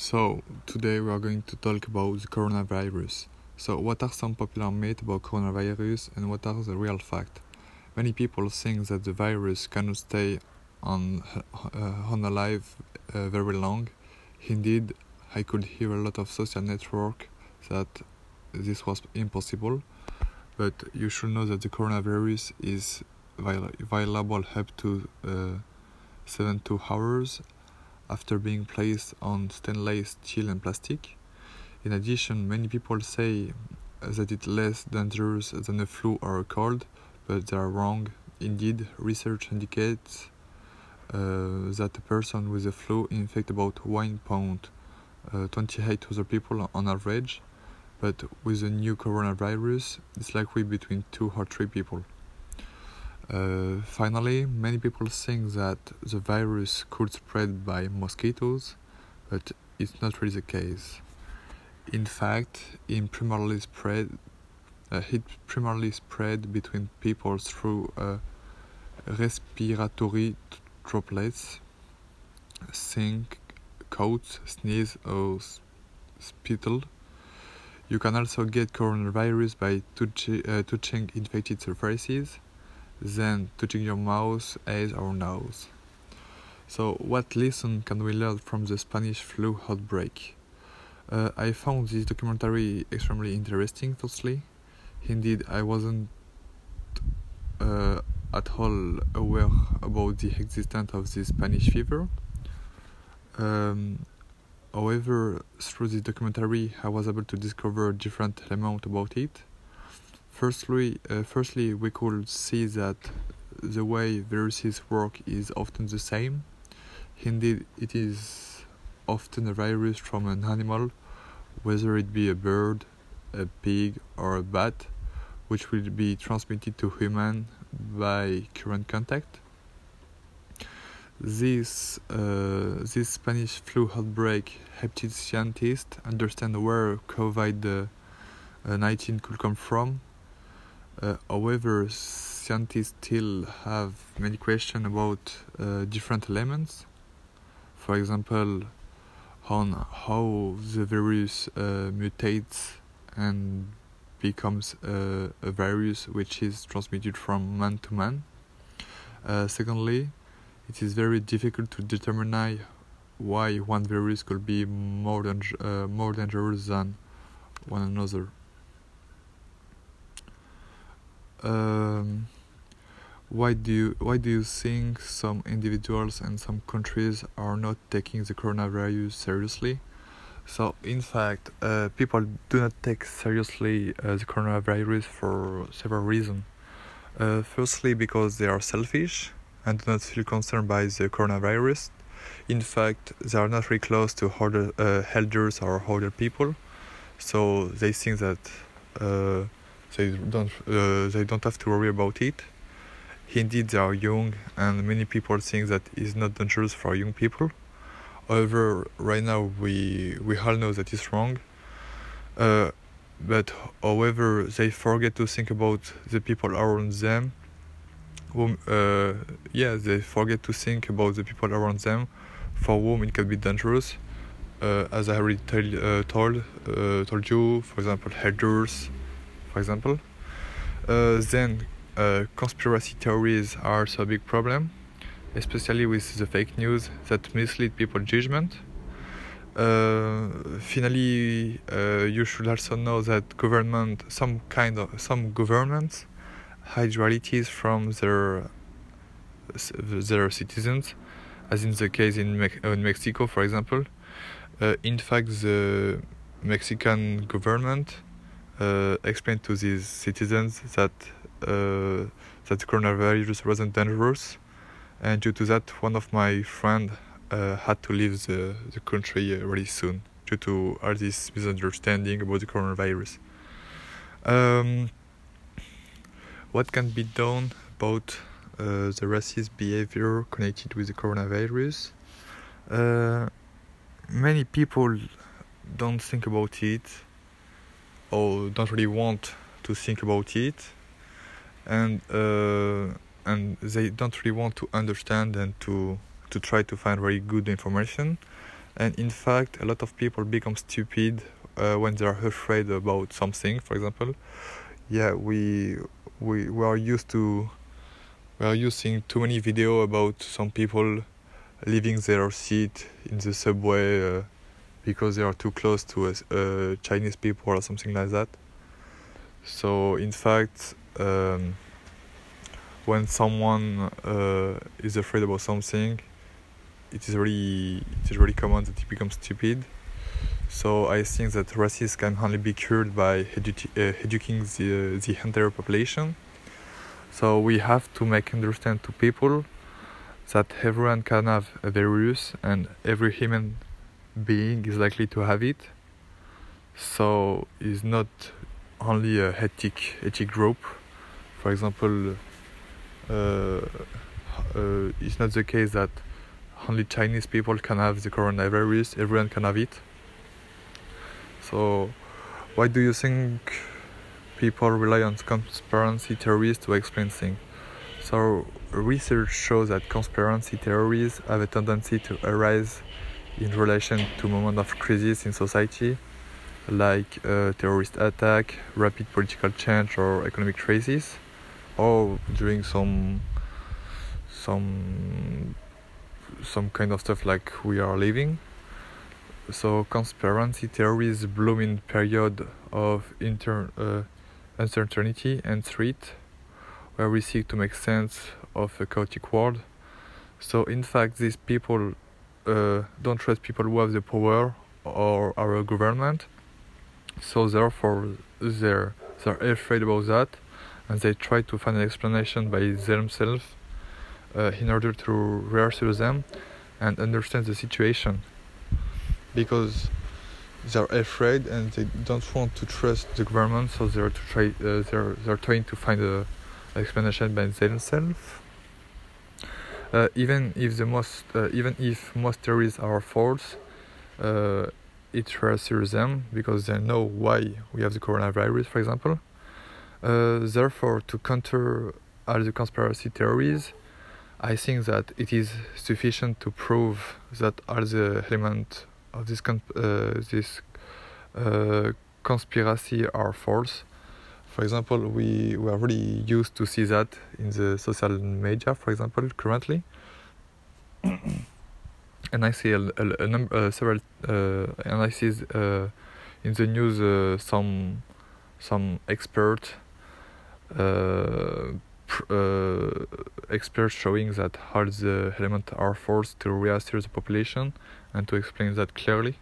So, today we are going to talk about the coronavirus. So, what are some popular myths about coronavirus and what are the real facts? Many people think that the virus cannot stay on, uh, on alive uh, very long. Indeed, I could hear a lot of social network that this was impossible, but you should know that the coronavirus is viable up to uh, 72 hours after being placed on stainless steel and plastic. In addition, many people say that it's less dangerous than a flu or a cold, but they are wrong. Indeed, research indicates uh, that a person with a flu infects about 1.28 uh, other people on average, but with the new coronavirus, it's likely between 2 or 3 people. Uh, finally, many people think that the virus could spread by mosquitoes, but it's not really the case. In fact, it primarily spread, uh, it primarily spread between people through uh, respiratory droplets, think, cough, sneeze, or spittle. You can also get coronavirus by uh, touching infected surfaces than touching your mouth, eyes, or nose. So, what lesson can we learn from the Spanish flu outbreak? Uh, I found this documentary extremely interesting, firstly. Indeed, I wasn't uh, at all aware about the existence of the Spanish fever. Um, however, through this documentary, I was able to discover different elements about it. Firstly, uh, firstly, we could see that the way viruses work is often the same. Indeed, it is often a virus from an animal, whether it be a bird, a pig, or a bat, which will be transmitted to human by current contact. This uh, this Spanish flu outbreak helped scientists understand where COVID-19 uh, could come from however, scientists still have many questions about uh, different elements. For example, on how the virus uh, mutates and becomes a virus which is transmitted from man to man. Uh, secondly, it is very difficult to determine why one virus could be more, than, uh, more dangerous than one another. Um, why do you why do you think some individuals and some countries are not taking the coronavirus seriously? So, in fact, uh, people do not take seriously uh, the coronavirus for several reasons. Uh, firstly, because they are selfish and do not feel concerned by the coronavirus. In fact, they are not really close to older, uh, elders or older people, so they think that uh, they don't uh, they don't have to worry about it. Indeed, they are young, and many people think that it's not dangerous for young people. However, right now we we all know that it's wrong. Uh, but however, they forget to think about the people around them. Whom, uh, yeah, they forget to think about the people around them, for whom it can be dangerous. Uh, as I already tell, uh, told uh, told you, for example, elders, for example. Uh, then uh, conspiracy theories are also a big problem, especially with the fake news that mislead people's judgment. Uh, finally, uh, you should also know that government, some kind of some governments, hide realities from their their citizens, as in the case in, Me- in Mexico, for example. Uh, in fact, the Mexican government uh, explain to these citizens that uh, that coronavirus wasn't dangerous, and due to that, one of my friend uh, had to leave the, the country really soon due to all this misunderstanding about the coronavirus. Um, what can be done about uh, the racist behavior connected with the coronavirus? Uh, many people don't think about it or don't really want to think about it. And uh, and they don't really want to understand and to to try to find very good information. And in fact a lot of people become stupid uh, when they are afraid about something. For example yeah we we, we are used to we are using too many video about some people leaving their seat in the subway uh, because they are too close to a, uh, Chinese people or something like that. So in fact, um, when someone uh, is afraid about something, it is really it is really common that he becomes stupid. So I think that racism can only be cured by edu- uh, educating the the entire population. So we have to make understand to people that everyone can have a virus and every human being is likely to have it. So it's not only a ethic ethic group. For example, uh, uh, it's not the case that only Chinese people can have the coronavirus. Everyone can have it. So, why do you think people rely on conspiracy theories to explain things? So, research shows that conspiracy theories have a tendency to arise in relation to moments of crisis in society, like a terrorist attack, rapid political change, or economic crisis, or during some some some kind of stuff like we are living. So conspiracy theories bloom in period of inter, uh, uncertainty and threat, where we seek to make sense of a chaotic world. So in fact, these people uh, don't trust people who have the power or our government. So therefore, they're they're afraid about that, and they try to find an explanation by themselves uh, in order to reassure them and understand the situation because they're afraid and they don't want to trust the government so they're to try uh, they're they're trying to find a explanation by themselves uh, even if the most uh, even if most theories are false uh, it reassures them because they know why we have the coronavirus for example uh, therefore to counter all the conspiracy theories I think that it is sufficient to prove that all the elements of this uh, this uh, conspiracy are false. For example, we, we are really used to see that in the social media, for example, currently. and I see a, a, a number, uh, several, uh, and I see uh, in the news uh, some some expert uh, uh, experts showing that all the elements are forced to reassure the population and to explain that clearly.